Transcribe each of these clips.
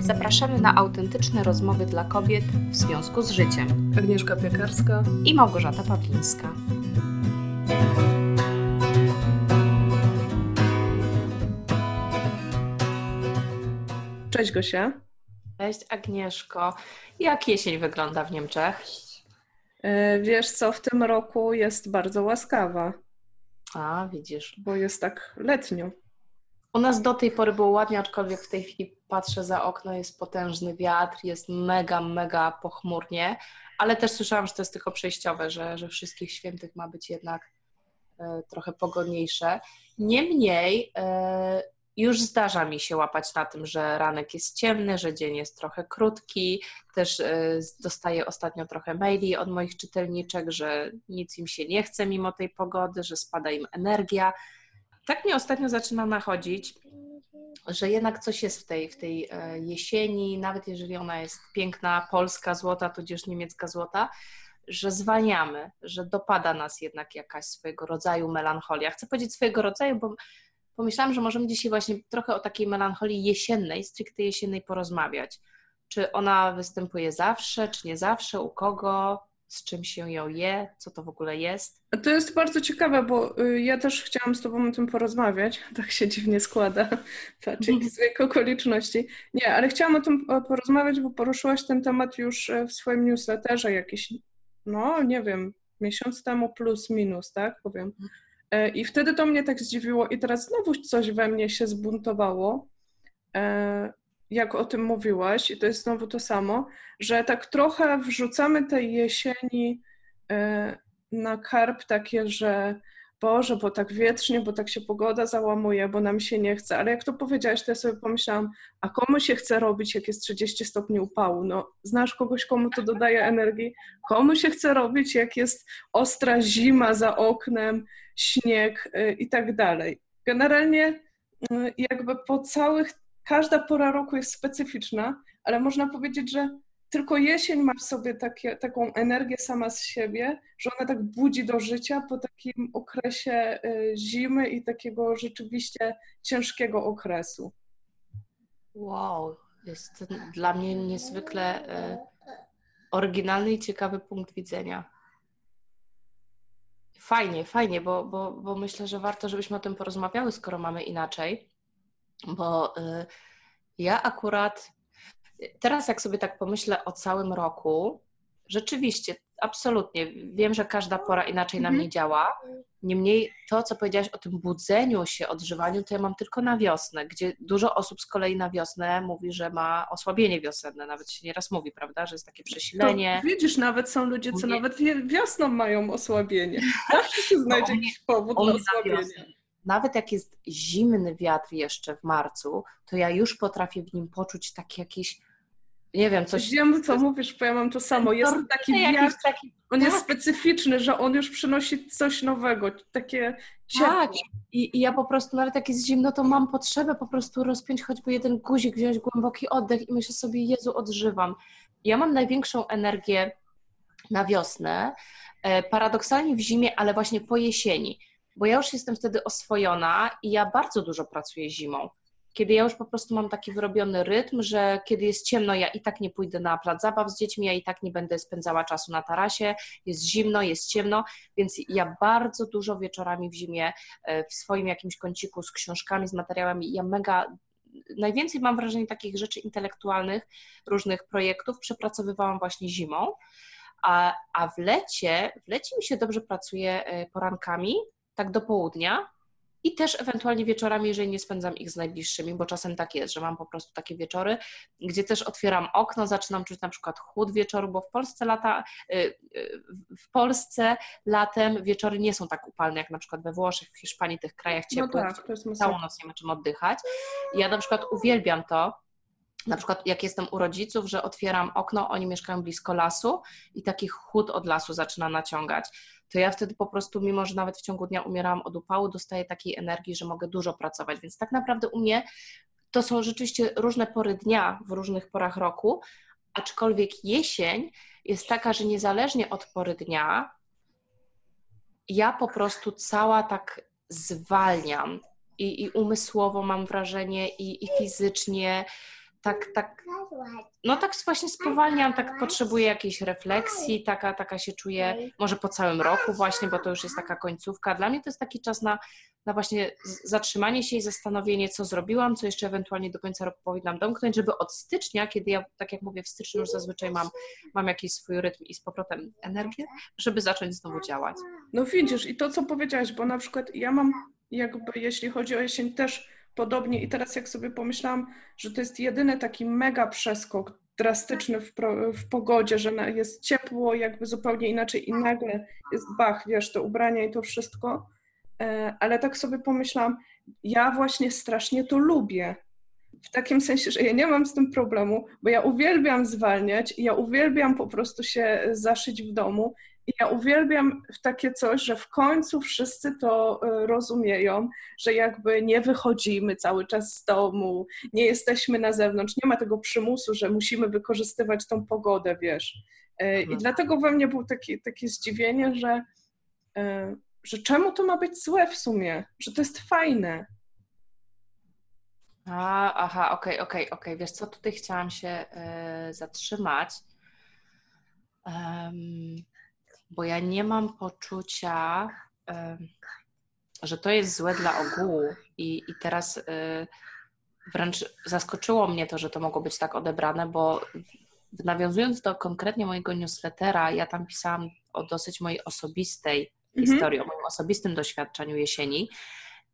Zapraszamy na autentyczne rozmowy dla kobiet w związku z życiem. Agnieszka Piekarska i Małgorzata Pawlińska. Cześć Gosia. Cześć Agnieszko. Jak jesień wygląda w Niemczech? E, wiesz co, w tym roku jest bardzo łaskawa. A, widzisz. Bo jest tak letnio. U nas do tej pory było ładnie, aczkolwiek w tej chwili patrzę za okno, jest potężny wiatr, jest mega, mega pochmurnie, ale też słyszałam, że to jest tylko przejściowe, że, że wszystkich świętych ma być jednak e, trochę pogodniejsze. Niemniej e, już zdarza mi się łapać na tym, że ranek jest ciemny, że dzień jest trochę krótki. Też e, dostaję ostatnio trochę maili od moich czytelniczek, że nic im się nie chce mimo tej pogody, że spada im energia tak mnie ostatnio zaczyna nachodzić, że jednak coś jest w tej, w tej e, jesieni, nawet jeżeli ona jest piękna, polska złota, tudzież niemiecka złota, że zwalniamy, że dopada nas jednak jakaś swojego rodzaju melancholia. Chcę powiedzieć swojego rodzaju, bo pomyślałam, że możemy dzisiaj właśnie trochę o takiej melancholii jesiennej, stricte jesiennej porozmawiać. Czy ona występuje zawsze, czy nie zawsze, u kogo, z czym się ją je, co to w ogóle jest? To jest bardzo ciekawe, bo y, ja też chciałam z Tobą o tym porozmawiać. Tak się dziwnie składa, patrz, jakie zbieg okoliczności. Nie, ale chciałam o tym porozmawiać, bo poruszyłaś ten temat już e, w swoim newsletterze jakiś, no nie wiem, miesiąc temu plus minus, tak powiem. E, I wtedy to mnie tak zdziwiło i teraz znowu coś we mnie się zbuntowało, e, jak o tym mówiłaś, i to jest znowu to samo, że tak trochę wrzucamy tej jesieni e, na karp takie, że Boże, bo tak wietrznie, bo tak się pogoda załamuje, bo nam się nie chce. Ale jak to powiedziałaś, to ja sobie pomyślałam, a komu się chce robić, jak jest 30 stopni upału? No, znasz kogoś, komu to dodaje energii? Komu się chce robić, jak jest ostra zima za oknem, śnieg yy, i tak dalej? Generalnie yy, jakby po całych każda pora roku jest specyficzna, ale można powiedzieć, że tylko jesień ma w sobie takie, taką energię sama z siebie, że ona tak budzi do życia po takim okresie y, zimy i takiego rzeczywiście ciężkiego okresu. Wow, jest dla mnie niezwykle y, oryginalny i ciekawy punkt widzenia. Fajnie, fajnie, bo, bo, bo myślę, że warto, żebyśmy o tym porozmawiały, skoro mamy inaczej bo y, ja akurat teraz, jak sobie tak pomyślę o całym roku, rzeczywiście, absolutnie, wiem, że każda pora inaczej na mnie mhm. działa. Niemniej to, co powiedziałaś o tym budzeniu się, odżywaniu, to ja mam tylko na wiosnę, gdzie dużo osób z kolei na wiosnę mówi, że ma osłabienie wiosenne. Nawet się nieraz mówi, prawda, że jest takie przesilenie. To widzisz, nawet są ludzie, co nawet wiosną mają osłabienie. Zawsze się znajdzie jakiś powód na osłabienie nawet jak jest zimny wiatr jeszcze w marcu, to ja już potrafię w nim poczuć taki jakiś, nie wiem, coś... Wiem, co mówisz, bo ja mam to samo. Jest taki wiatr, taki, on tak. jest specyficzny, że on już przynosi coś nowego, takie ciepło. Tak, I, i ja po prostu, nawet jak jest zimno, to mam potrzebę po prostu rozpiąć choćby jeden guzik, wziąć głęboki oddech i myślę sobie, Jezu, odżywam. Ja mam największą energię na wiosnę, e, paradoksalnie w zimie, ale właśnie po jesieni bo ja już jestem wtedy oswojona i ja bardzo dużo pracuję zimą. Kiedy ja już po prostu mam taki wyrobiony rytm, że kiedy jest ciemno, ja i tak nie pójdę na plac zabaw z dziećmi, ja i tak nie będę spędzała czasu na tarasie, jest zimno, jest ciemno, więc ja bardzo dużo wieczorami w zimie e, w swoim jakimś kąciku z książkami, z materiałami, ja mega najwięcej mam wrażenie takich rzeczy intelektualnych, różnych projektów przepracowywałam właśnie zimą, a, a w lecie, w lecie mi się dobrze pracuje e, porankami, tak do południa i też ewentualnie wieczorami, jeżeli nie spędzam ich z najbliższymi, bo czasem tak jest, że mam po prostu takie wieczory, gdzie też otwieram okno, zaczynam czuć na przykład chłód wieczoru, bo w Polsce lata, y, y, w Polsce latem wieczory nie są tak upalne jak na przykład we Włoszech, w Hiszpanii, tych krajach no ciepłych, no tak, całą noc nie ma czym oddychać. Ja na przykład uwielbiam to, na przykład jak jestem u rodziców, że otwieram okno, oni mieszkają blisko lasu i taki chłód od lasu zaczyna naciągać to ja wtedy po prostu, mimo że nawet w ciągu dnia umierałam od upału, dostaję takiej energii, że mogę dużo pracować. Więc tak naprawdę u mnie to są rzeczywiście różne pory dnia w różnych porach roku, aczkolwiek jesień jest taka, że niezależnie od pory dnia, ja po prostu cała tak zwalniam i, i umysłowo mam wrażenie, i, i fizycznie tak, tak, no tak właśnie spowalniam, tak potrzebuję jakiejś refleksji, taka, taka się czuję, może po całym roku właśnie, bo to już jest taka końcówka. Dla mnie to jest taki czas na, na właśnie zatrzymanie się i zastanowienie, co zrobiłam, co jeszcze ewentualnie do końca roku powinnam domknąć, żeby od stycznia, kiedy ja, tak jak mówię, w styczniu już zazwyczaj mam, mam jakiś swój rytm i z powrotem energię, żeby zacząć znowu działać. No widzisz, i to, co powiedziałaś, bo na przykład ja mam jakby, jeśli chodzi o jesień, też podobnie i teraz jak sobie pomyślałam, że to jest jedyny taki mega przeskok drastyczny w, pro, w pogodzie, że jest ciepło, jakby zupełnie inaczej i nagle jest bach, wiesz, to ubrania i to wszystko, e, ale tak sobie pomyślałam, ja właśnie strasznie to lubię. W takim sensie, że ja nie mam z tym problemu, bo ja uwielbiam zwalniać i ja uwielbiam po prostu się zaszyć w domu ja uwielbiam takie coś, że w końcu wszyscy to e, rozumieją, że jakby nie wychodzimy cały czas z domu, nie jesteśmy na zewnątrz, nie ma tego przymusu, że musimy wykorzystywać tą pogodę, wiesz. E, I mhm. dlatego we mnie było takie, takie zdziwienie, że, e, że czemu to ma być złe w sumie, że to jest fajne. A, aha, okej, okay, okej, okay, okej. Okay. Wiesz co, tutaj chciałam się y, zatrzymać. Um, bo ja nie mam poczucia, że to jest złe dla ogółu i, i teraz y, wręcz zaskoczyło mnie to, że to mogło być tak odebrane, bo nawiązując do konkretnie mojego newslettera, ja tam pisałam o dosyć mojej osobistej mhm. historii, o moim osobistym doświadczeniu jesieni.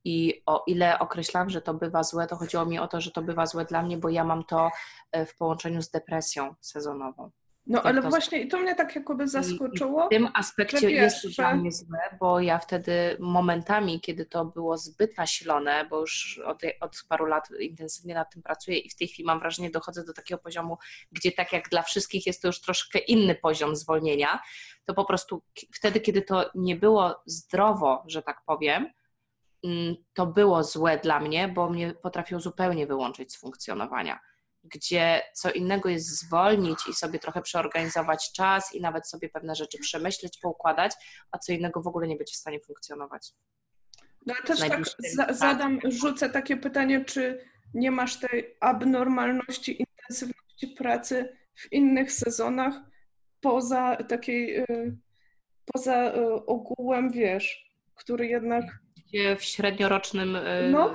I o ile określam, że to bywa złe, to chodziło mi o to, że to bywa złe dla mnie, bo ja mam to e, w połączeniu z depresją sezonową. No ale to... właśnie i to mnie tak jakoby zaskoczyło. w tym aspekcie jest to dla mnie złe, bo ja wtedy momentami, kiedy to było zbyt nasilone, bo już od, od paru lat intensywnie nad tym pracuję i w tej chwili mam wrażenie, dochodzę do takiego poziomu, gdzie tak jak dla wszystkich jest to już troszkę inny poziom zwolnienia, to po prostu wtedy, kiedy to nie było zdrowo, że tak powiem, mm, to było złe dla mnie, bo mnie potrafiło zupełnie wyłączyć z funkcjonowania gdzie co innego jest zwolnić i sobie trochę przeorganizować czas i nawet sobie pewne rzeczy przemyśleć, poukładać, a co innego w ogóle nie być w stanie funkcjonować. No ja też tak za, zadam, rzucę takie pytanie, czy nie masz tej abnormalności, intensywności pracy w innych sezonach poza takiej, y, poza y, ogółem, wiesz, który jednak w średniorocznym. Y, no,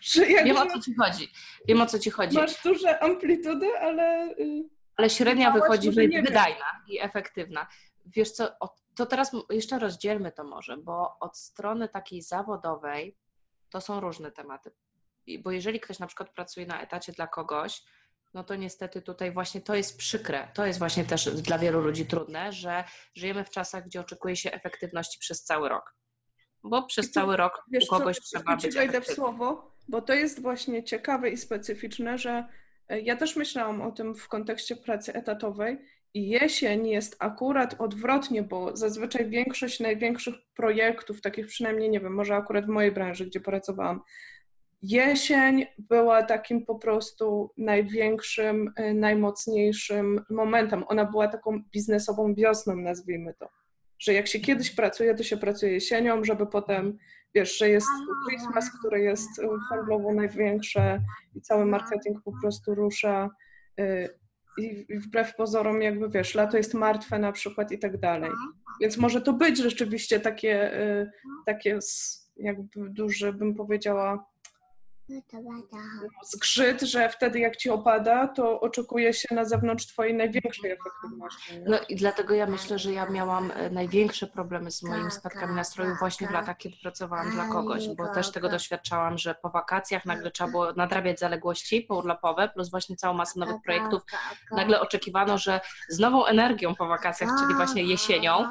że jak Wiem o co ci chodzi. Wiem o co ci chodzi. Masz duże amplitudy, ale. Y, ale średnia wychodzi wydajna i efektywna. Wiesz co, to teraz jeszcze rozdzielmy to może, bo od strony takiej zawodowej to są różne tematy. Bo jeżeli ktoś na przykład pracuje na etacie dla kogoś, no to niestety tutaj właśnie to jest przykre. To jest właśnie też dla wielu ludzi trudne, że żyjemy w czasach, gdzie oczekuje się efektywności przez cały rok bo przez cały rok wiesz, u kogoś co, trzeba być wejdę w słowo, bo to jest właśnie ciekawe i specyficzne, że e, ja też myślałam o tym w kontekście pracy etatowej i jesień jest akurat odwrotnie, bo zazwyczaj większość największych projektów, takich przynajmniej, nie wiem, może akurat w mojej branży, gdzie pracowałam, jesień była takim po prostu największym, e, najmocniejszym momentem. Ona była taką biznesową wiosną, nazwijmy to że jak się kiedyś pracuje, to się pracuje jesienią, żeby potem, wiesz, że jest Christmas, który jest y, handlowo największe i cały marketing po prostu rusza y, i wbrew pozorom jakby, wiesz, lato jest martwe na przykład i tak dalej. Więc może to być rzeczywiście takie, y, takie jakby duże, bym powiedziała, zgrzyt, że wtedy jak ci opada, to oczekuje się na zewnątrz twojej największej efektywności. No i dlatego ja myślę, że ja miałam e, największe problemy z moimi tak, spadkami tak, nastroju tak, właśnie w latach, kiedy pracowałam dla kogoś, bo też tego doświadczałam, że po wakacjach nagle trzeba było nadrabiać zaległości pourlopowe, plus właśnie całą masę nowych projektów. Nagle oczekiwano, że z nową energią po wakacjach, czyli właśnie jesienią,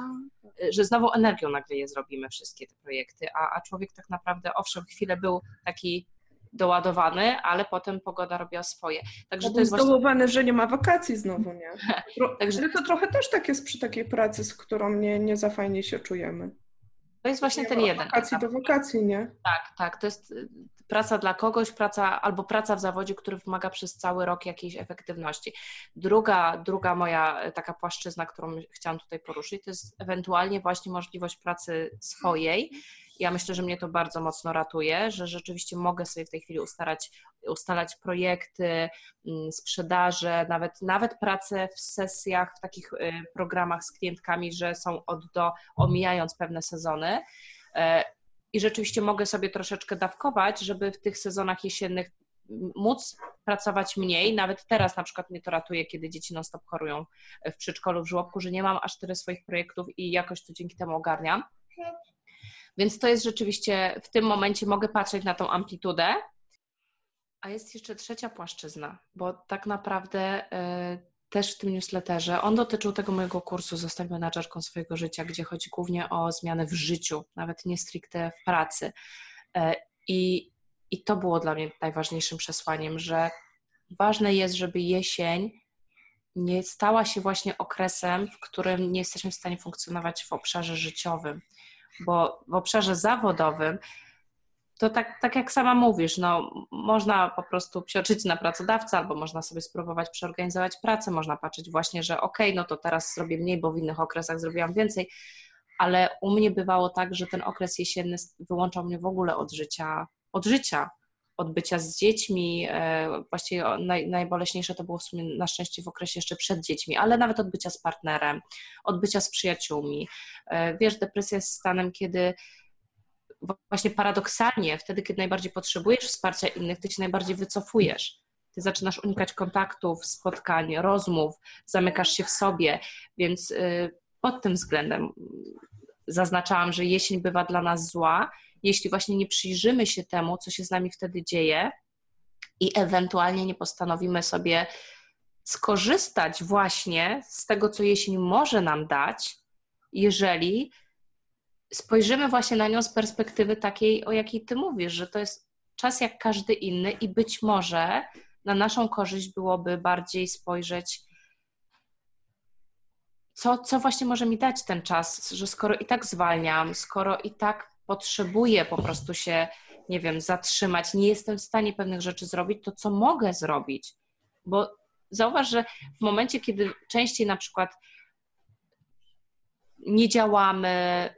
e, że z nową energią nagle je zrobimy wszystkie te projekty, a, a człowiek tak naprawdę, owszem, chwilę był taki doładowany, ale potem pogoda robiła swoje. Także to jest zdołowany, właśnie... że nie ma wakacji znowu, nie? Także to trochę też tak jest przy takiej pracy, z którą nie, nie za fajnie się czujemy. To jest właśnie nie ten jeden. Wakacji do wakacji, nie? Tak, tak. To jest y, praca dla kogoś, praca albo praca w zawodzie, który wymaga przez cały rok jakiejś efektywności. Druga, druga moja y, taka płaszczyzna, którą chciałam tutaj poruszyć, to jest ewentualnie właśnie możliwość pracy swojej Ja myślę, że mnie to bardzo mocno ratuje, że rzeczywiście mogę sobie w tej chwili ustalać, ustalać projekty, mm, sprzedaże, nawet, nawet pracę w sesjach, w takich y, programach z klientkami, że są od do, omijając pewne sezony. E, I rzeczywiście mogę sobie troszeczkę dawkować, żeby w tych sezonach jesiennych móc pracować mniej. Nawet teraz na przykład mnie to ratuje, kiedy dzieci non-stop chorują w przedszkolu, w żłobku, że nie mam aż tyle swoich projektów i jakoś to dzięki temu ogarniam. Więc to jest rzeczywiście, w tym momencie mogę patrzeć na tą amplitudę. A jest jeszcze trzecia płaszczyzna, bo tak naprawdę y, też w tym newsletterze, on dotyczył tego mojego kursu Zostań menadżerką swojego życia, gdzie chodzi głównie o zmiany w życiu, nawet nie stricte w pracy. Y, I i to było dla mnie najważniejszym przesłaniem, że ważne jest, żeby jesień nie stała się właśnie okresem, w którym nie jesteśmy w stanie funkcjonować w obszarze życiowym, bo w obszarze zawodowym to tak, tak jak sama mówisz, no, można po prostu psioczyć na pracodawcę, albo można sobie spróbować przeorganizować pracę, można patrzeć właśnie, że okej, okay, no to teraz zrobię mniej, bo w innych okresach zrobiłam więcej, ale u mnie bywało tak, że ten okres jesienny wyłączał mnie w ogóle od życia od życia, od bycia z dziećmi. E, właściwie naj, najboleśniejsze to było w sumie na szczęście w okresie jeszcze przed dziećmi, ale nawet od bycia z partnerem, od bycia z przyjaciółmi. E, wiesz, depresja jest stanem, kiedy właśnie paradoksalnie, wtedy, kiedy najbardziej potrzebujesz wsparcia innych, ty się najbardziej wycofujesz. Ty zaczynasz unikać kontaktów, spotkań, rozmów, zamykasz się w sobie, więc y, pod tym względem zaznaczałam, że jesień bywa dla nas zła, jeśli właśnie nie przyjrzymy się temu, co się z nami wtedy dzieje i ewentualnie nie postanowimy sobie skorzystać właśnie z tego, co jesień może nam dać, jeżeli spojrzymy właśnie na nią z perspektywy takiej, o jakiej ty mówisz, że to jest czas jak każdy inny i być może na naszą korzyść byłoby bardziej spojrzeć, co, co właśnie może mi dać ten czas, że skoro i tak zwalniam, skoro i tak potrzebuję po prostu się, nie wiem, zatrzymać, nie jestem w stanie pewnych rzeczy zrobić, to co mogę zrobić? Bo zauważ, że w momencie, kiedy częściej na przykład nie działamy,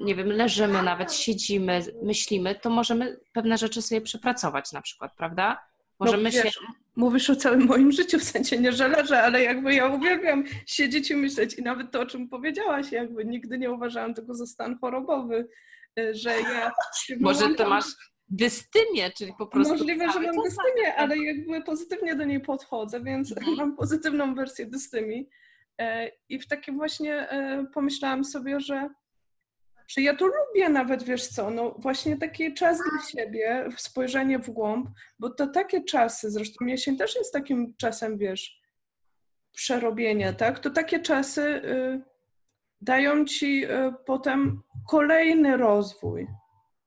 nie wiem, leżymy nawet, siedzimy, myślimy, to możemy pewne rzeczy sobie przepracować na przykład, prawda? Możemy no, wiesz, się... Mówisz o całym moim życiu, w sensie nie, że leżę, ale jakby ja uwielbiam siedzieć i myśleć i nawet to, o czym powiedziałaś, jakby nigdy nie uważałam tego za stan chorobowy, że ja Może ty masz dystymię, czyli po prostu. Możliwe, że mam dystymię, ale jakby pozytywnie do niej podchodzę, więc mhm. mam pozytywną wersję dystymii. E, I w takim właśnie e, pomyślałam sobie, że, że ja to lubię nawet, wiesz co, no właśnie taki czas dla siebie, spojrzenie w głąb, bo to takie czasy, zresztą jesień też jest takim czasem, wiesz, przerobienia, tak? To takie czasy y, dają ci y, potem kolejny rozwój.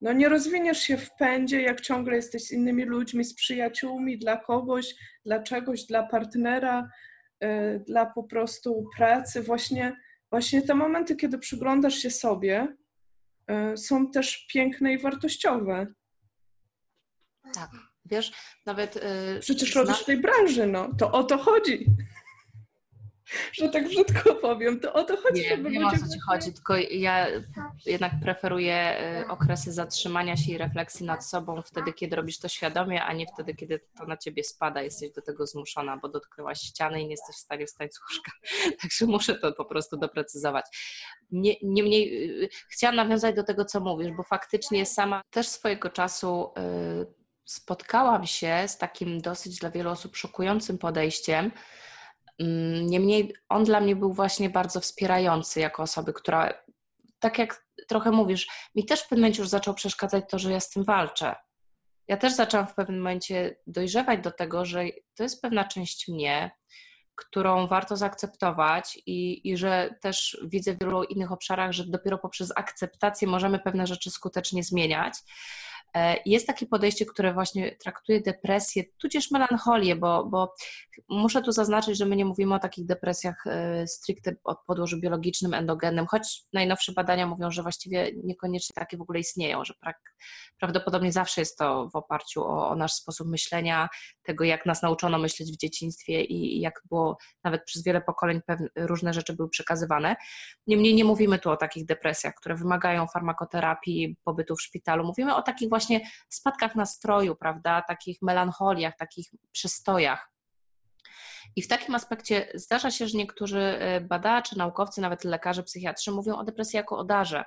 No nie rozwiniesz się w pędzie, jak ciągle jesteś z innymi ludźmi, z przyjaciółmi, dla kogoś, dla czegoś, dla partnera, y, dla po prostu pracy. Właśnie, właśnie te momenty, kiedy przyglądasz się sobie, y, są też piękne i wartościowe. Tak, wiesz, nawet... Przecież robisz w tej branży, no, to o to chodzi że tak brzydko powiem, to o to chodzi. Nie, wiem o co Ci chodzi, tylko ja jednak preferuję y, okresy zatrzymania się i refleksji nad sobą wtedy, kiedy robisz to świadomie, a nie wtedy, kiedy to na Ciebie spada, jesteś do tego zmuszona, bo dotknęłaś ściany i nie jesteś w stanie wstać z łóżka. Także muszę to po prostu doprecyzować. Nie, niemniej y, chciałam nawiązać do tego, co mówisz, bo faktycznie sama też swojego czasu y, spotkałam się z takim dosyć dla wielu osób szokującym podejściem, niemniej on dla mnie był właśnie bardzo wspierający jako osoby, która, tak jak trochę mówisz, mi też w pewnym momencie już zaczął przeszkadzać to, że ja z tym walczę. Ja też zaczęłam w pewnym momencie dojrzewać do tego, że to jest pewna część mnie, którą warto zaakceptować i, i że też widzę w wielu innych obszarach, że dopiero poprzez akceptację możemy pewne rzeczy skutecznie zmieniać. E, jest takie podejście, które właśnie traktuje depresję, tudzież melancholię, bo, bo muszę tu zaznaczyć, że my nie mówimy o takich depresjach e, stricte od podłożu biologicznym, endogennym, choć najnowsze badania mówią, że właściwie niekoniecznie takie w ogóle istnieją, że prawdopodobnie zawsze jest to w oparciu o, o nasz sposób myślenia, tego jak nas nauczono myśleć w dzieciństwie i, i jak było nawet przez wiele pokoleń pewne, różne rzeczy były przekazywane. Niemniej nie mówimy tu o takich depresjach, które wymagają farmakoterapii, pobytu w szpitalu. Mówimy o takich właśnie spadkach nastroju, prawda, takich melancholiach, takich przestojach. I w takim aspekcie zdarza się, że niektórzy e, badacze, naukowcy, nawet lekarze, psychiatrzy mówią o depresji jako o darze,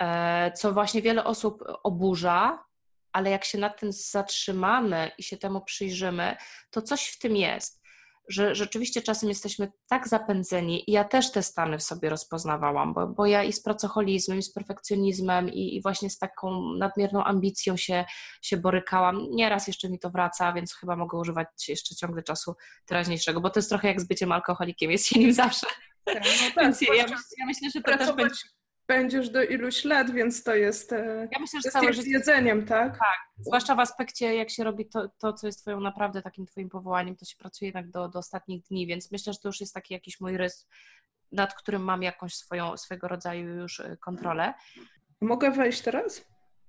e, co właśnie wiele osób oburza, ale jak się nad tym zatrzymamy i się temu przyjrzymy, to coś w tym jest że rzeczywiście czasem jesteśmy tak zapędzeni i ja też te stany w sobie rozpoznawałam, bo, bo ja i z pracoholizmem, i z perfekcjonizmem i, i, właśnie z taką nadmierną ambicją się, się borykałam. Nieraz jeszcze mi to wraca, więc chyba mogę używać jeszcze ciągle czasu teraźniejszego, bo to jest trochę jak z byciem alkoholikiem, jest się nim zawsze. Tak, no tak, więc ja, ja, myślę, że to też będzie będziesz do iluś lat, więc to jest, e, ja myślę, że całe życie... jedzeniem, tak? Tak, zwłaszcza w aspekcie, jak się robi to, to, co jest twoją naprawdę takim twoim powołaniem, to się pracuje jednak do, do ostatnich dni, więc myślę, że to już jest taki jakiś mój rys, nad którym mam jakąś swoją, swego rodzaju już e, kontrolę. Mogę wejść teraz?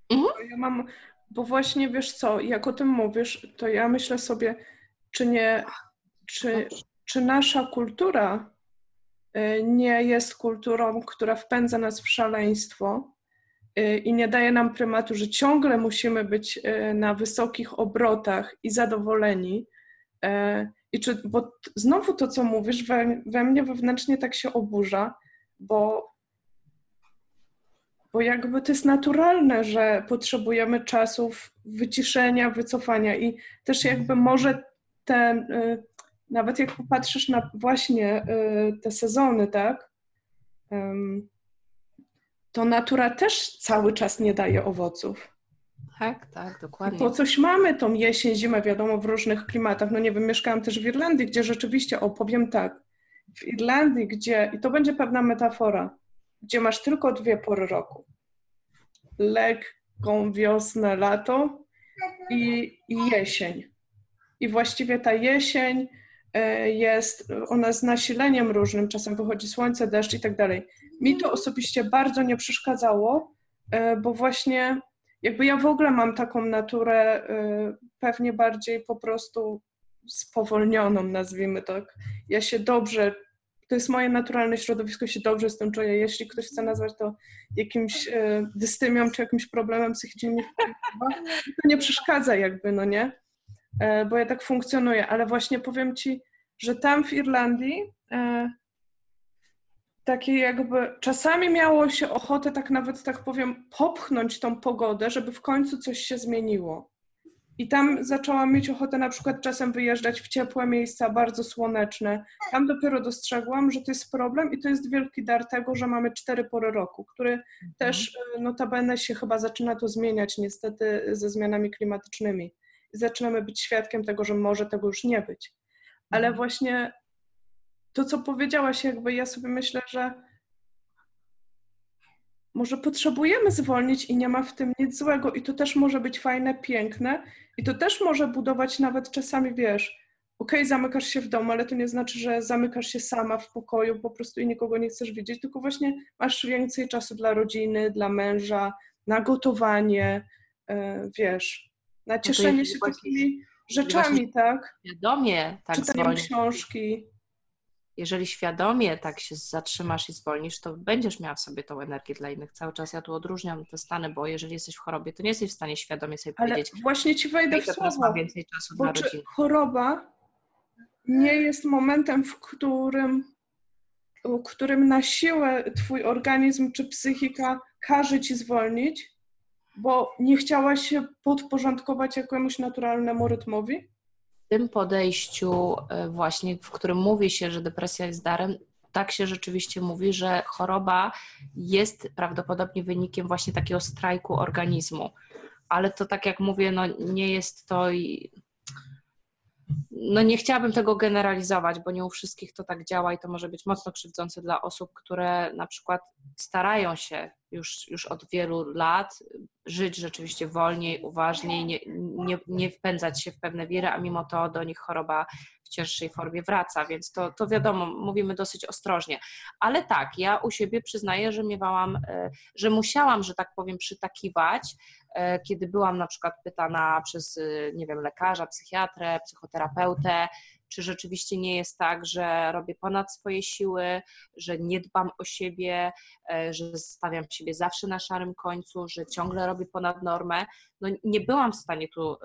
Mhm. Ja mam, bo właśnie wiesz co, jak o tym mówisz, to ja myślę sobie, czy nie, czy, czy nasza kultura nie jest kulturą, która wpędza nas w szaleństwo y, i nie daje nam prymatu, że ciągle musimy być y, na wysokich obrotach i zadowoleni. I czy, bo znowu to, co mówisz, we, we mnie wewnętrznie tak się oburza, bo, bo jakby to jest naturalne, że potrzebujemy czasów wyciszenia, wycofania i też jakby może ten nawet jak popatrzysz na właśnie y, te sezony, tak, to natura też cały czas nie daje owoców. Tak, tak, dokładnie. Po coś mamy tą jesień, zimę, wiadomo, w różnych klimatach. No nie wiem, mieszkałam też w Irlandii, gdzie rzeczywiście, opowiem tak, w Irlandii, gdzie, i to będzie pewna metafora, gdzie masz tylko dwie pory roku. Lekką wiosnę, lato i, i jesień. I właściwie ta jesień jest, ona z nasileniem różnym, czasem wychodzi słońce, deszcz i tak dalej. Mi to osobiście bardzo nie przeszkadzało, e, bo właśnie jakby ja w ogóle mam taką naturę e, pewnie bardziej po prostu spowolnioną, nazwijmy tak. Ja się dobrze, to jest moje naturalne środowisko, się dobrze z tym czuję. Jeśli ktoś chce nazwać to jakimś dystymią czy jakimś problemem psychicznym, to nie przeszkadza jakby, no nie? Bo ja tak funkcjonuję, ale właśnie powiem Ci, że tam w Irlandii e, takie jakby czasami miało się ochotę tak nawet tak powiem popchnąć tą pogodę, żeby w końcu coś się zmieniło. I tam zaczęłam mieć ochotę na przykład czasem wyjeżdżać w ciepłe miejsca, bardzo słoneczne. Tam dopiero dostrzegłam, że to jest problem i to jest wielki dar tego, że mamy cztery pory roku, który mhm. też e, notabene się chyba zaczyna to zmieniać niestety ze zmianami klimatycznymi. Zaczynamy być świadkiem tego, że może tego już nie być ale mhm. właśnie to, co powiedziałaś, jakby ja sobie myślę, że może potrzebujemy zwolnić i nie ma w tym nic złego i to też może być fajne, piękne i to też może budować nawet czasami, wiesz, okej, okay, zamykasz się w domu, ale to nie znaczy, że zamykasz się sama w pokoju po prostu i nikogo nie chcesz widzieć, tylko właśnie masz więcej czasu dla rodziny, dla męża, na gotowanie, yy, wiesz, na no cieszenie się takimi rzeczami, tak? Świadomie tak Czytaniem książki. Jeżeli świadomie tak się zatrzymasz i zwolnisz, to będziesz miała w sobie tą energię dla innych. Cały czas ja tu odróżniam te stany, bo jeżeli jesteś w chorobie, to nie jesteś w stanie świadomie sobie Ale powiedzieć. właśnie ci wejdę w słowo. więcej czasu bo dla rodziny. Choroba nie jest momentem, w którym, w którym na siłę twój organizm czy psychika każe ci zwolnić, bo nie chciałaś się podporządkować jakiemuś naturalnemu rytmowi? W tym podejściu, e, właśnie, w którym mówi się, że depresja jest darem, tak się rzeczywiście mówi, że choroba jest prawdopodobnie wynikiem właśnie takiego strajku organizmu. Ale to tak jak mówię, no nie jest to. No nie chciałabym tego generalizować, bo nie u wszystkich to tak działa i to może być mocno krzywdzące dla osób, które na przykład starają się już, już od wielu lat, żyć rzeczywiście wolniej, uważniej, nie, nie, nie wpędzać się w pewne wiry, a mimo to do nich choroba w cięższej formie wraca, więc to, to wiadomo, mówimy dosyć ostrożnie. Ale tak, ja u siebie przyznaję, że miewałam, e, że musiałam, że tak powiem, przytakiwać, e, kiedy byłam na przykład pytana przez, e, nie wiem, lekarza, psychiatrę, psychoterapeutę, czy rzeczywiście nie jest tak, że robię ponad swoje siły, że nie dbam o siebie, że stawiam siebie zawsze na szarym końcu, że ciągle robię ponad normę. No nie byłam w stanie tu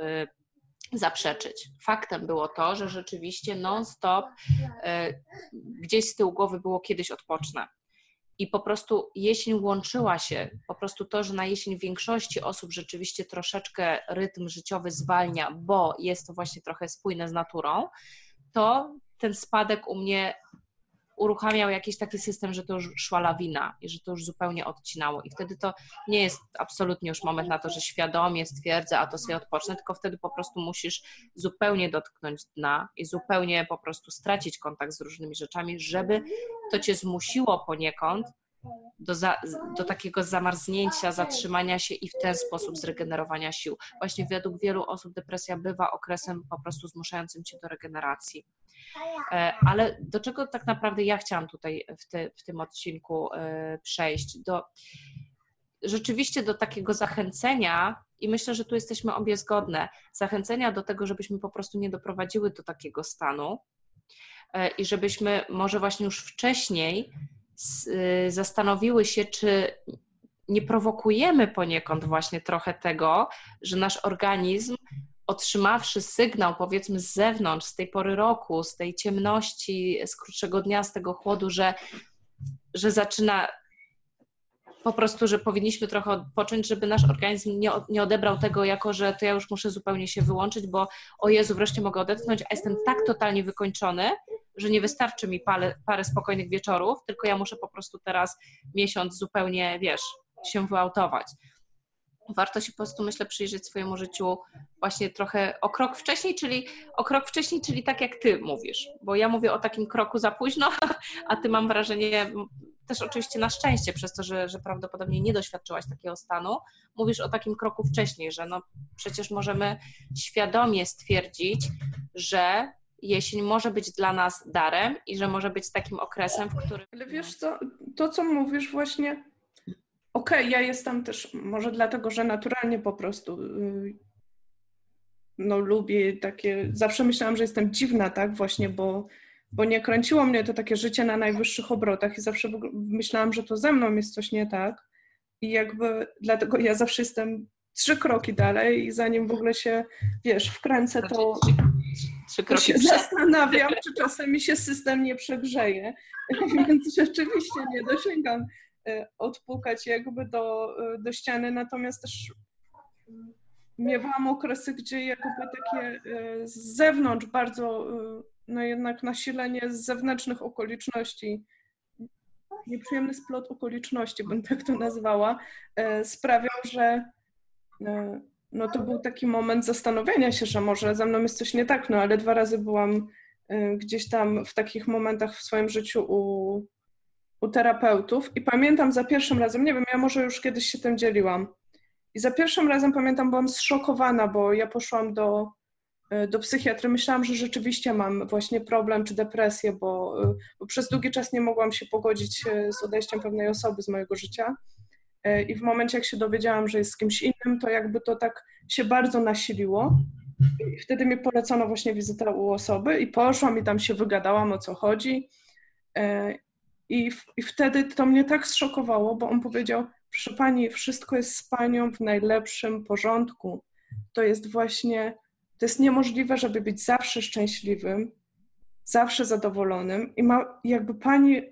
zaprzeczyć. Faktem było to, że rzeczywiście non-stop e, gdzieś z tyłu głowy było kiedyś odpocznę. I po prostu jesień łączyła się, po prostu to, że na jesień większości osób rzeczywiście troszeczkę rytm życiowy zwalnia, bo jest to właśnie trochę spójne z naturą, to ten spadek u mnie uruchamiał jakiś taki system, że to już szła lawina i że to już zupełnie odcinało. I wtedy to nie jest absolutnie już moment na to, że świadomie stwierdzę, a to sobie odpocznę, tylko wtedy po prostu musisz zupełnie dotknąć dna i zupełnie po prostu stracić kontakt z różnymi rzeczami, żeby to cię zmusiło poniekąd do, za, do takiego zamarznięcia, zatrzymania się i w ten sposób zregenerowania sił. Właśnie według wielu osób depresja bywa okresem po prostu zmuszającym cię do regeneracji. E, ale do czego tak naprawdę ja chciałam tutaj w, te, w tym odcinku e, przejść? Do, rzeczywiście do takiego zachęcenia, i myślę, że tu jesteśmy obie zgodne, zachęcenia do tego, żebyśmy po prostu nie doprowadziły do takiego stanu e, i żebyśmy może właśnie już wcześniej zastanowiły się, czy nie prowokujemy poniekąd właśnie trochę tego, że nasz organizm otrzymawszy sygnał, powiedzmy, z zewnątrz, z tej pory roku, z tej ciemności, z krótszego dnia, z tego chłodu, że, że zaczyna po prostu, że powinniśmy trochę odpocząć, żeby nasz organizm nie, nie odebrał tego jako, że to ja już muszę zupełnie się wyłączyć, bo o Jezu, wreszcie mogę odetchnąć, a jestem tak totalnie wykończony, że nie wystarczy mi parę, parę spokojnych wieczorów, tylko ja muszę po prostu teraz miesiąc zupełnie, wiesz, się wyautować. Warto się po prostu, myślę, przyjrzeć swojemu życiu właśnie trochę o krok wcześniej, czyli o krok wcześniej, czyli tak jak ty mówisz, bo ja mówię o takim kroku za późno, a ty mam wrażenie, też oczywiście na szczęście, przez to, że, że prawdopodobnie nie doświadczyłaś takiego stanu, mówisz o takim kroku wcześniej, że no przecież możemy świadomie stwierdzić, że jesień może być dla nas darem i że może być takim okresem, w którym... Ale wiesz co, to co mówisz właśnie Okej, okay, ja jestem też, może dlatego, że naturalnie po prostu y, no lubię takie, zawsze myślałam, że jestem dziwna, tak, właśnie, bo, bo nie kręciło mnie to takie życie na najwyższych obrotach i zawsze myślałam, że to ze mną jest coś nie tak i jakby dlatego ja zawsze jestem trzy kroki dalej i zanim w ogóle się, wiesz, wkręcę, to, trzy kroki się zastanawiam, czy czasem mi się system nie przegrzeje, więc rzeczywiście nie dosięgam Y, odpukać jakby do, y, do ściany, natomiast też miewałam okresy, gdzie jakby takie y, z zewnątrz bardzo, no jednak nasilenie z zewnętrznych okoliczności, nieprzyjemny splot okoliczności, bym tak to nazwała, sprawiał, że no to był taki moment zastanowienia się, że może ze mną jest coś nie tak, no ale dwa razy byłam gdzieś tam w takich momentach w swoim życiu u u terapeutów i pamiętam za pierwszym razem, nie wiem, ja może już kiedyś się tym dzieliłam. I za pierwszym razem pamiętam, byłam zszokowana, bo ja poszłam do, e, do psychiatry. Myślałam, że rzeczywiście mam właśnie problem czy depresję, bo, e, bo przez długi czas nie mogłam się pogodzić z odejściem pewnej osoby z mojego życia. I w momencie, jak się dowiedziałam, że jest z kimś innym, to jakby to tak się bardzo nasiliło. I wtedy mi polecono właśnie wizytę u osoby i poszłam i tam się wygadałam o co chodzi. I, I wtedy to mnie tak zszokowało, bo on powiedział: Proszę pani, wszystko jest z panią w najlepszym porządku. To jest właśnie, to jest niemożliwe, żeby być zawsze szczęśliwym, zawsze zadowolonym. I ma, jakby pani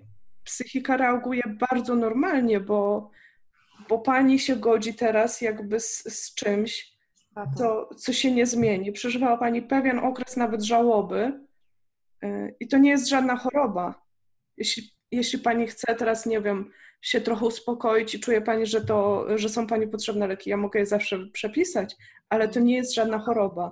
psychika reaguje bardzo normalnie, bo, bo pani się godzi teraz jakby z, z czymś, co, co się nie zmieni. Przeżywała pani pewien okres nawet żałoby. Y, I to nie jest żadna choroba. Jeśli jeśli pani chce teraz, nie wiem, się trochę uspokoić i czuje pani, że, to, że są pani potrzebne leki, ja mogę je zawsze przepisać, ale to nie jest żadna choroba.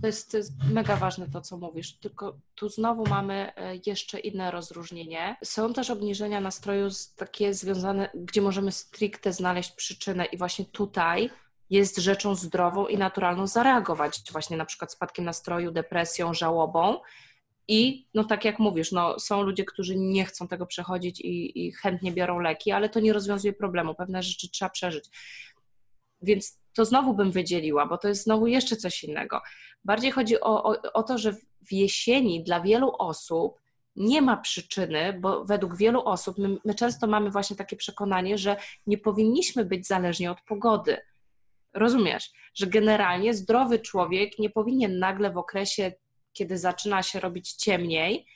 To jest, to jest mega ważne to, co mówisz, tylko tu znowu mamy e, jeszcze inne rozróżnienie. Są też obniżenia nastroju takie związane, gdzie możemy stricte znaleźć przyczynę i właśnie tutaj jest rzeczą zdrową i naturalną zareagować właśnie na przykład spadkiem nastroju, depresją, żałobą. I no tak jak mówisz, no, są ludzie, którzy nie chcą tego przechodzić i, i chętnie biorą leki, ale to nie rozwiązuje problemu. Pewne rzeczy trzeba przeżyć. Więc to znowu bym wydzieliła, bo to jest znowu jeszcze coś innego. Bardziej chodzi o, o, o to, że w jesieni dla wielu osób nie ma przyczyny, bo według wielu osób my, my, często mamy właśnie takie przekonanie, że nie powinniśmy być zależni od pogody. Rozumiesz, że generalnie zdrowy człowiek nie powinien nagle w okresie, kiedy zaczyna się robić ciemniej,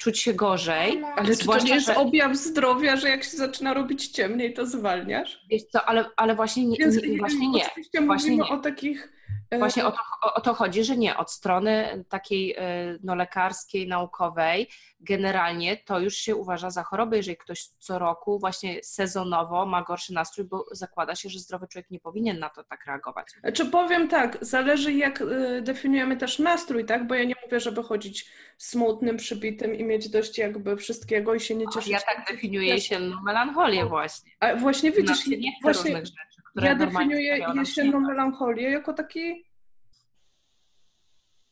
czuć się gorzej. Ale czy to nie jest objaw zdrowia, że jak się zaczyna robić ciemniej, to zwalniasz? Wiesz co, ale, ale właśnie nie. Więc, właśnie nie. Oczywiście właśnie mówimy nie. o takich Właśnie o to, o to, chodzi, że nie, od strony takiej e, no, lekarskiej, naukowej, generalnie to już się uważa za chorobę, jeżeli ktoś co roku właśnie sezonowo ma gorszy nastrój, bo zakłada się, że zdrowy człowiek nie powinien na to tak reagować. Czy powiem tak, zależy jak e, definiujemy też nastrój, tak? Bo ja nie mówię, żeby chodzić smutnym, przybitym i mieć dość jakby wszystkiego i się nie cieszyć. Ja tak definiuję jesienną melancholię właśnie. A właśnie widzisz, nie właśnie, różnych rzeczy które Ja definiuję jesienną melancholię jako taki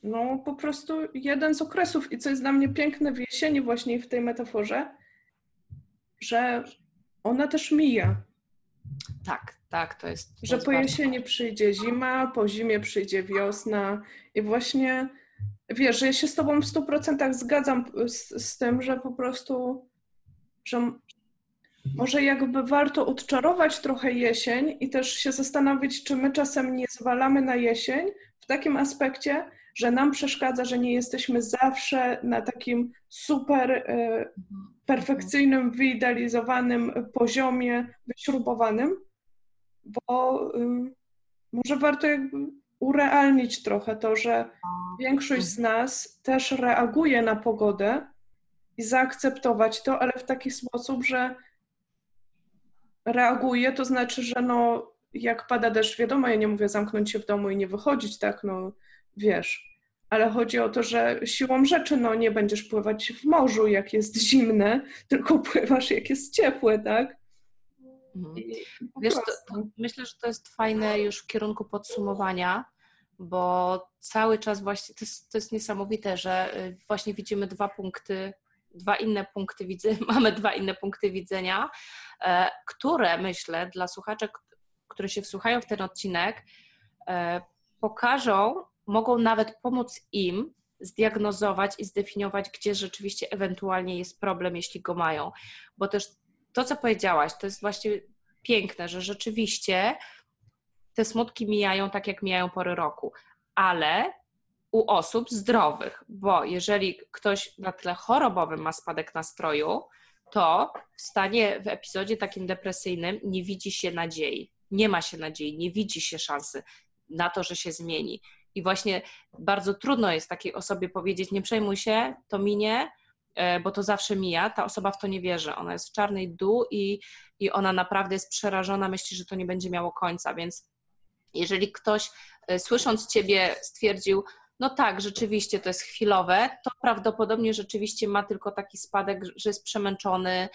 no po prostu jeden z okresów i co jest dla mnie piękne w jesieni właśnie w tej metaforze, że ona też mija. Tak, tak, to jest. To że jest po jesieni przyjdzie zima, po zimie przyjdzie wiosna i właśnie wiesz, że ja się z tobą w 100% zgadzam z, z tym, że po prostu, że może jakby warto odczarować trochę jesień i też się zastanowić, czy my czasem nie zwalamy na jesień w takim aspekcie, że nam przeszkadza, że nie jesteśmy zawsze na takim super e, perfekcyjnym, wyidealizowanym poziomie, wyśrubowanym, bo może warto jakby urealnić trochę to, że większość z nas też reaguje na pogodę i zaakceptować to, ale w taki sposób, że reaguje, to znaczy, że no, jak pada deszcz, wiadomo, ja nie mówię zamknąć się w domu i nie wychodzić, tak, no wiesz. Ale chodzi o to, że siłą rzeczy no, nie będziesz pływać w morzu, jak jest zimne, tylko pływasz, jak jest ciepłe, tak? Mhm. Wiesz, to, to myślę, że to jest fajne już w kierunku podsumowania, bo cały czas właśnie to jest, to jest niesamowite, że y, właśnie widzimy dwa punkty dwa inne punkty widzenia, mamy dwa inne punkty widzenia, e, które myślę dla słuchaczy, które się wsłuchają w ten odcinek, e, pokażą, mogą nawet pomóc im zdiagnozować i zdefiniować, gdzie rzeczywiście ewentualnie jest problem, jeśli go mają. Bo też to, co powiedziałaś, to jest właśnie piękne, że rzeczywiście te smutki mijają tak, jak mijają pory roku, ale u osób zdrowych, bo jeżeli ktoś na tle chorobowym ma spadek nastroju, to w stanie, w epizodzie takim depresyjnym nie widzi się nadziei, nie ma się nadziei, nie widzi się szansy na to, że się zmieni. I właśnie bardzo trudno jest takiej osobie powiedzieć: Nie przejmuj się, to minie, e, bo to zawsze mija. Ta osoba w to nie wierzy. Ona jest w czarnej dół i, i ona naprawdę jest przerażona, myśli, że to nie będzie miało końca. Więc jeżeli ktoś e, słysząc Ciebie stwierdził, no tak, rzeczywiście to jest chwilowe, to prawdopodobnie rzeczywiście ma tylko taki spadek, że jest przemęczony,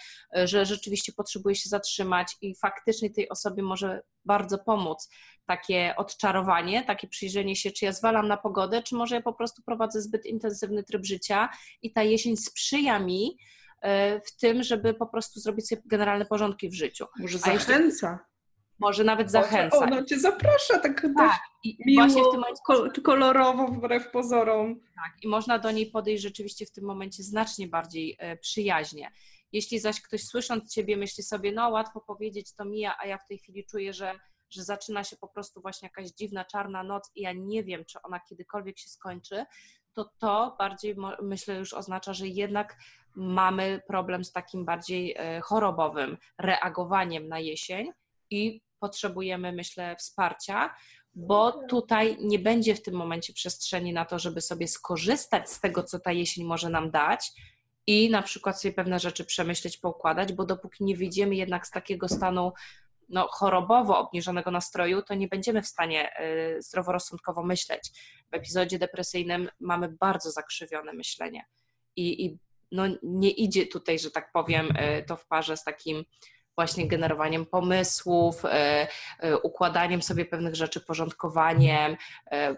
że rzeczywiście potrzebuje się zatrzymać i faktycznie tej osobie może bardzo pomóc takie odczarowanie, takie przyjrzenie się, czy ja zwalam na pogodę, czy może ja po prostu prowadzę zbyt intensywny tryb życia i ta jesień sprzyja mi e, w tym, żeby po prostu zrobić sobie generalne porządki w życiu. Może zachęca może nawet zachęcać. Ona cię zaprasza tak, tak. I miło, właśnie w tym momencie kolorowo wbrew pozorom. Tak, i można do niej podejść rzeczywiście w tym momencie znacznie bardziej e, przyjaźnie. Jeśli zaś ktoś słysząc Ciebie myśli sobie, no łatwo powiedzieć, to mija, a ja w tej chwili czuję, że, że zaczyna się po prostu właśnie jakaś dziwna, czarna noc i ja nie wiem, czy ona kiedykolwiek się skończy, to to bardziej myślę już oznacza, że jednak mamy problem z takim bardziej e, chorobowym reagowaniem na jesień i potrzebujemy, myślę, wsparcia, bo tutaj nie będzie w tym momencie przestrzeni na to, żeby sobie skorzystać z tego, co ta jesień może nam dać i na przykład sobie pewne rzeczy przemyśleć, poukładać, bo dopóki nie wyjdziemy jednak z takiego stanu no, chorobowo obniżonego nastroju, to nie będziemy w stanie y, zdroworozsądkowo myśleć. W epizodzie depresyjnym mamy bardzo zakrzywione myślenie i, i no, nie idzie tutaj, że tak powiem, y, to w parze z takim właśnie generowaniem pomysłów, y, układaniem sobie pewnych rzeczy, porządkowaniem,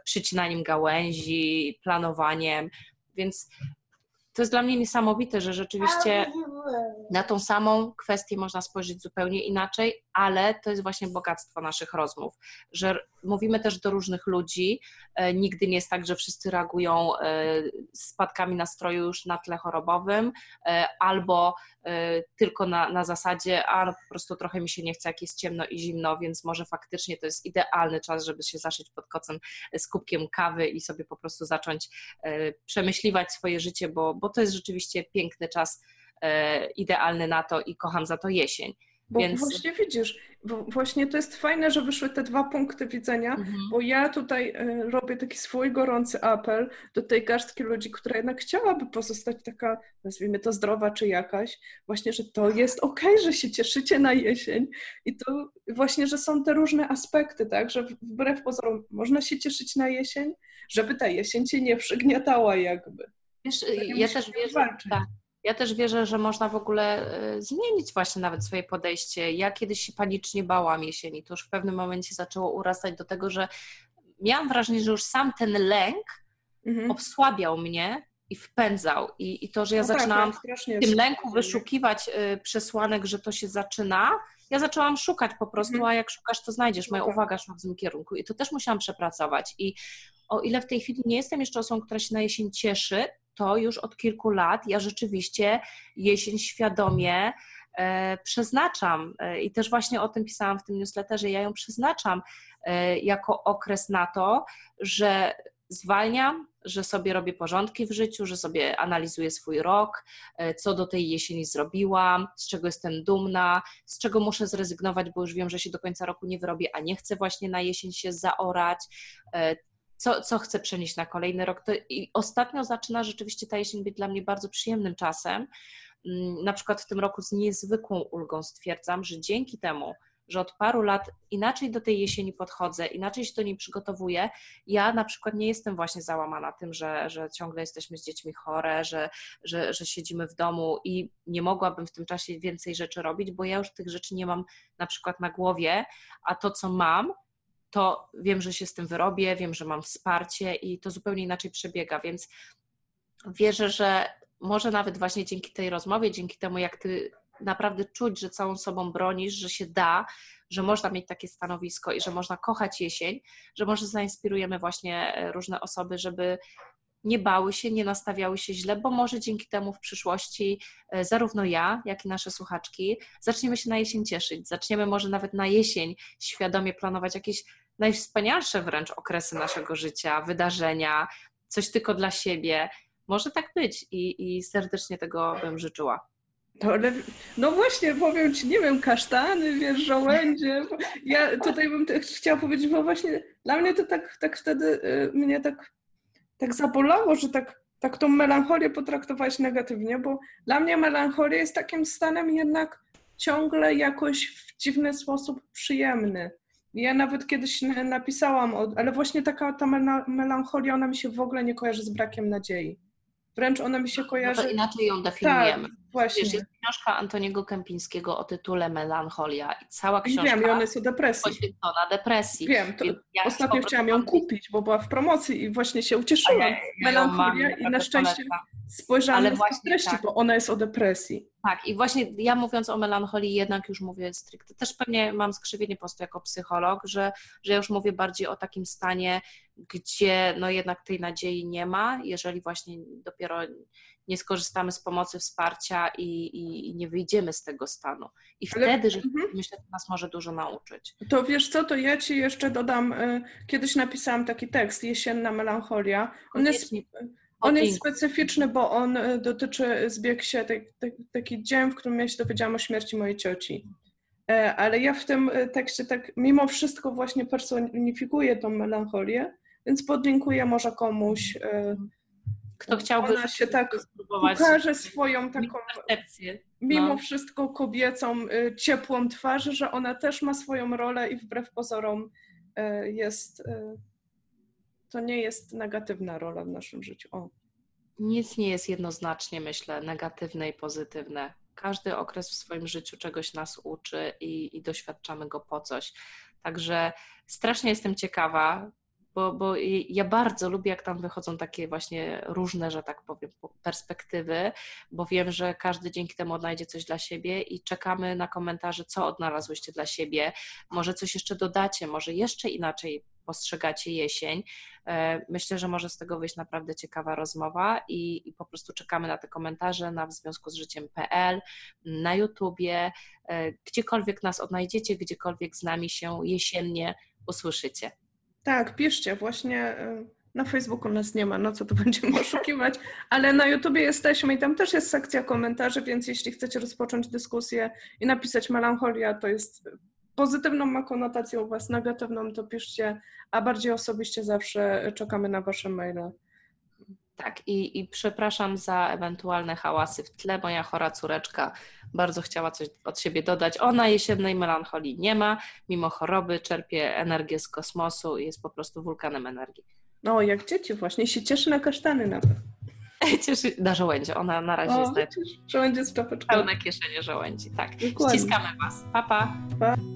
przycinaniem gałęzi, planowaniem. Więc to jest dla mnie niesamowite, że rzeczywiście na tą samą kwestię można spojrzeć zupełnie inaczej, ale to jest właśnie bogactwo naszych rozmów, że mówimy też do różnych ludzi. E, nigdy nie jest tak, że wszyscy reagują e, spadkami nastroju już na tle chorobowym e, albo tylko na, na zasadzie, a no po prostu trochę mi się nie chce, jak jest ciemno i zimno, więc może faktycznie to jest idealny czas, żeby się zaszyć pod kocem z kubkiem kawy i sobie po prostu zacząć przemyśliwać swoje życie, bo, bo to jest rzeczywiście piękny czas, idealny na to i kocham za to jesień. Bo Więc... właśnie widzisz, właśnie to jest fajne, że wyszły te dwa punkty widzenia, mhm. bo ja tutaj e, robię taki swój gorący apel do tej garstki ludzi, która jednak chciałaby pozostać taka, nazwijmy to zdrowa czy jakaś, właśnie, że to jest okej, okay, że się cieszycie na jesień i to właśnie, że są te różne aspekty, tak, że wbrew pozorom można się cieszyć na jesień, żeby ta jesień cię nie przygniatała jakby. Wiesz, ja też wierzę, tak, ja też wierzę, że można w ogóle e, zmienić właśnie nawet swoje podejście. Ja kiedyś się panicznie bałam jesieni, to już w pewnym momencie zaczęło urastać do tego, że miałam wrażenie, że już sam ten lęk mhm. obsłabiał mnie i wpędzał. I, i to, że ja no tak, zaczynałam tak, w tym lęku wyszukiwać y, przesłanek, że to się zaczyna, ja zaczęłam szukać po prostu, mhm. a jak szukasz, to znajdziesz. Moja no tak. uwaga szła w tym kierunku i to też musiałam przepracować. I o ile w tej chwili nie jestem jeszcze osobą, która się na jesień cieszy, to już od kilku lat ja rzeczywiście jesień świadomie e, przeznaczam. E, i też właśnie o tym pisałam w tym newsletterze, ja ją przeznaczam e, jako okres na to, że zwalniam, że sobie robię porządki w życiu, że sobie analizuję swój rok, co do tej jesieni zrobiłam, z czego jestem dumna, z czego muszę zrezygnować, bo już wiem, że się do końca roku nie wyrobię, a nie chcę właśnie na jesień się zaorać, co, co chcę przenieść na kolejny rok. To, I ostatnio zaczyna rzeczywiście ta jesień być dla mnie bardzo przyjemnym czasem. Mm, na przykład w tym roku z niezwykłą ulgą stwierdzam, że dzięki temu, że od paru lat inaczej do tej jesieni podchodzę, inaczej się do niej przygotowuję. Ja na przykład nie jestem właśnie załamana tym, że, że ciągle jesteśmy z dziećmi chore, że, że, że siedzimy w domu i nie mogłabym w tym czasie więcej rzeczy robić, bo ja już tych rzeczy nie mam na przykład na głowie, a to, co mam, to wiem, że się z tym wyrobię, wiem, że mam wsparcie i to zupełnie inaczej przebiega, więc wierzę, że może nawet właśnie dzięki tej rozmowie, dzięki temu, jak ty naprawdę czuć, że całą sobą bronisz, że się da, że można mieć takie stanowisko i że można kochać jesień, że może zainspirujemy właśnie różne osoby, żeby nie bały się, nie nastawiały się źle, bo może dzięki temu w przyszłości e, zarówno ja, jak i nasze słuchaczki zaczniemy się na jesień cieszyć. Zaczniemy może nawet na jesień świadomie planować jakieś najwspanialsze wręcz okresy naszego życia, wydarzenia, coś tylko dla siebie. Może tak być i, i serdecznie tego bym życzyła. No, ale, no właśnie, powiem Ci, nie wiem, kasztany, wiesz, żołędzie. Ja tutaj bym chciała powiedzieć, bo właśnie dla mnie to tak, tak wtedy y, mnie tak, tak zabolało, że tak, tak tą melancholię potraktować negatywnie, bo dla mnie melancholia jest takim stanem jednak ciągle jakoś w dziwny sposób przyjemny. Ja nawet kiedyś napisałam, ale właśnie taka ta melancholia, ona mi się w ogóle nie kojarzy z brakiem nadziei. Wręcz ona mi się kojarzy... No to inaczej ją definiujemy. Tak, właśnie. Wiesz, jest książka Antoniego Kępińskiego o tytule Melancholia i cała książka Wiem, i ona jest o depresji. poświęcona depresji. Wiem, to ja ostatnio chciałam ją kupić, bo była w promocji i właśnie się ucieszyłam. Ja, ja Melancholia i na szczęście spojrzałam Ale na treści, tak. bo ona jest o depresji. Tak, i właśnie ja mówiąc o melancholii jednak już mówię stricte, też pewnie mam skrzywienie po prostu jako psycholog, że, że ja już mówię bardziej o takim stanie, gdzie no jednak tej nadziei nie ma, jeżeli właśnie dopiero nie skorzystamy z pomocy, wsparcia i, i, nie wyjdziemy z tego stanu. I Ale, wtedy, że mhm. myślę, to nas może dużo nauczyć. To wiesz co, to ja Ci jeszcze dodam, y, kiedyś napisałam taki tekst, Jesienna melancholia. On jest, on jest specyficzny, bo on y, dotyczy, zbiegł się tak, tak, taki dzień, w którym ja się dowiedziałam o śmierci mojej cioci. E, ale ja w tym y, tekście tak mimo wszystko właśnie personifikuję tą melancholię, więc podlinkuję może komuś kto chciałby ona się tak pokaże swoją taką percepcję. mimo No. wszystko kobiecą, y, ciepłą twarz, że ona też ma swoją rolę i wbrew pozorom y, jest, y, to nie jest negatywna rola w naszym życiu. O. Nic nie jest jednoznacznie, myślę, negatywne i pozytywne. Każdy okres w swoim życiu czegoś nas uczy i, i doświadczamy go po coś. Także strasznie jestem ciekawa, bo, bo ja bardzo lubię, jak tam wychodzą takie właśnie różne, że tak powiem, po- perspektywy, bo wiem, że każdy dzięki temu odnajdzie coś dla siebie i czekamy na komentarze, co odnalazłyście dla siebie. Może coś jeszcze dodacie, może jeszcze inaczej postrzegacie jesień. E, Myślę, że może z tego wyjść naprawdę ciekawa rozmowa i, i po prostu czekamy na te komentarze na w związku z życiem.pl, na YouTubie, e, gdziekolwiek nas odnajdziecie, gdziekolwiek z nami się jesiennie usłyszycie. Tak, piszcie, właśnie y, na Facebooku nas nie ma, no co tu będziemy oszukiwać, ale na YouTubie jesteśmy i tam też jest sekcja komentarzy, więc jeśli chcecie rozpocząć dyskusję i napisać melancholia, to jest pozytywną ma konotację u Was, negatywną to piszcie, a bardziej osobiście zawsze czekamy na Wasze maile. Tak, i, i przepraszam za ewentualne hałasy w tle. Moja chora córeczka bardzo chciała coś od siebie dodać. Ona jesiennej melancholii nie ma, mimo choroby czerpie energię z kosmosu i jest po prostu wulkanem energii. No, jak dzieci właśnie, się cieszy na kasztany nawet. Cieszy na żołędzie. Ona na razie O, jest będzie z czapeczką. pełne kieszenie żołędzi. Tak. Dokładnie. Ściskamy Was. Pa, pa. Roots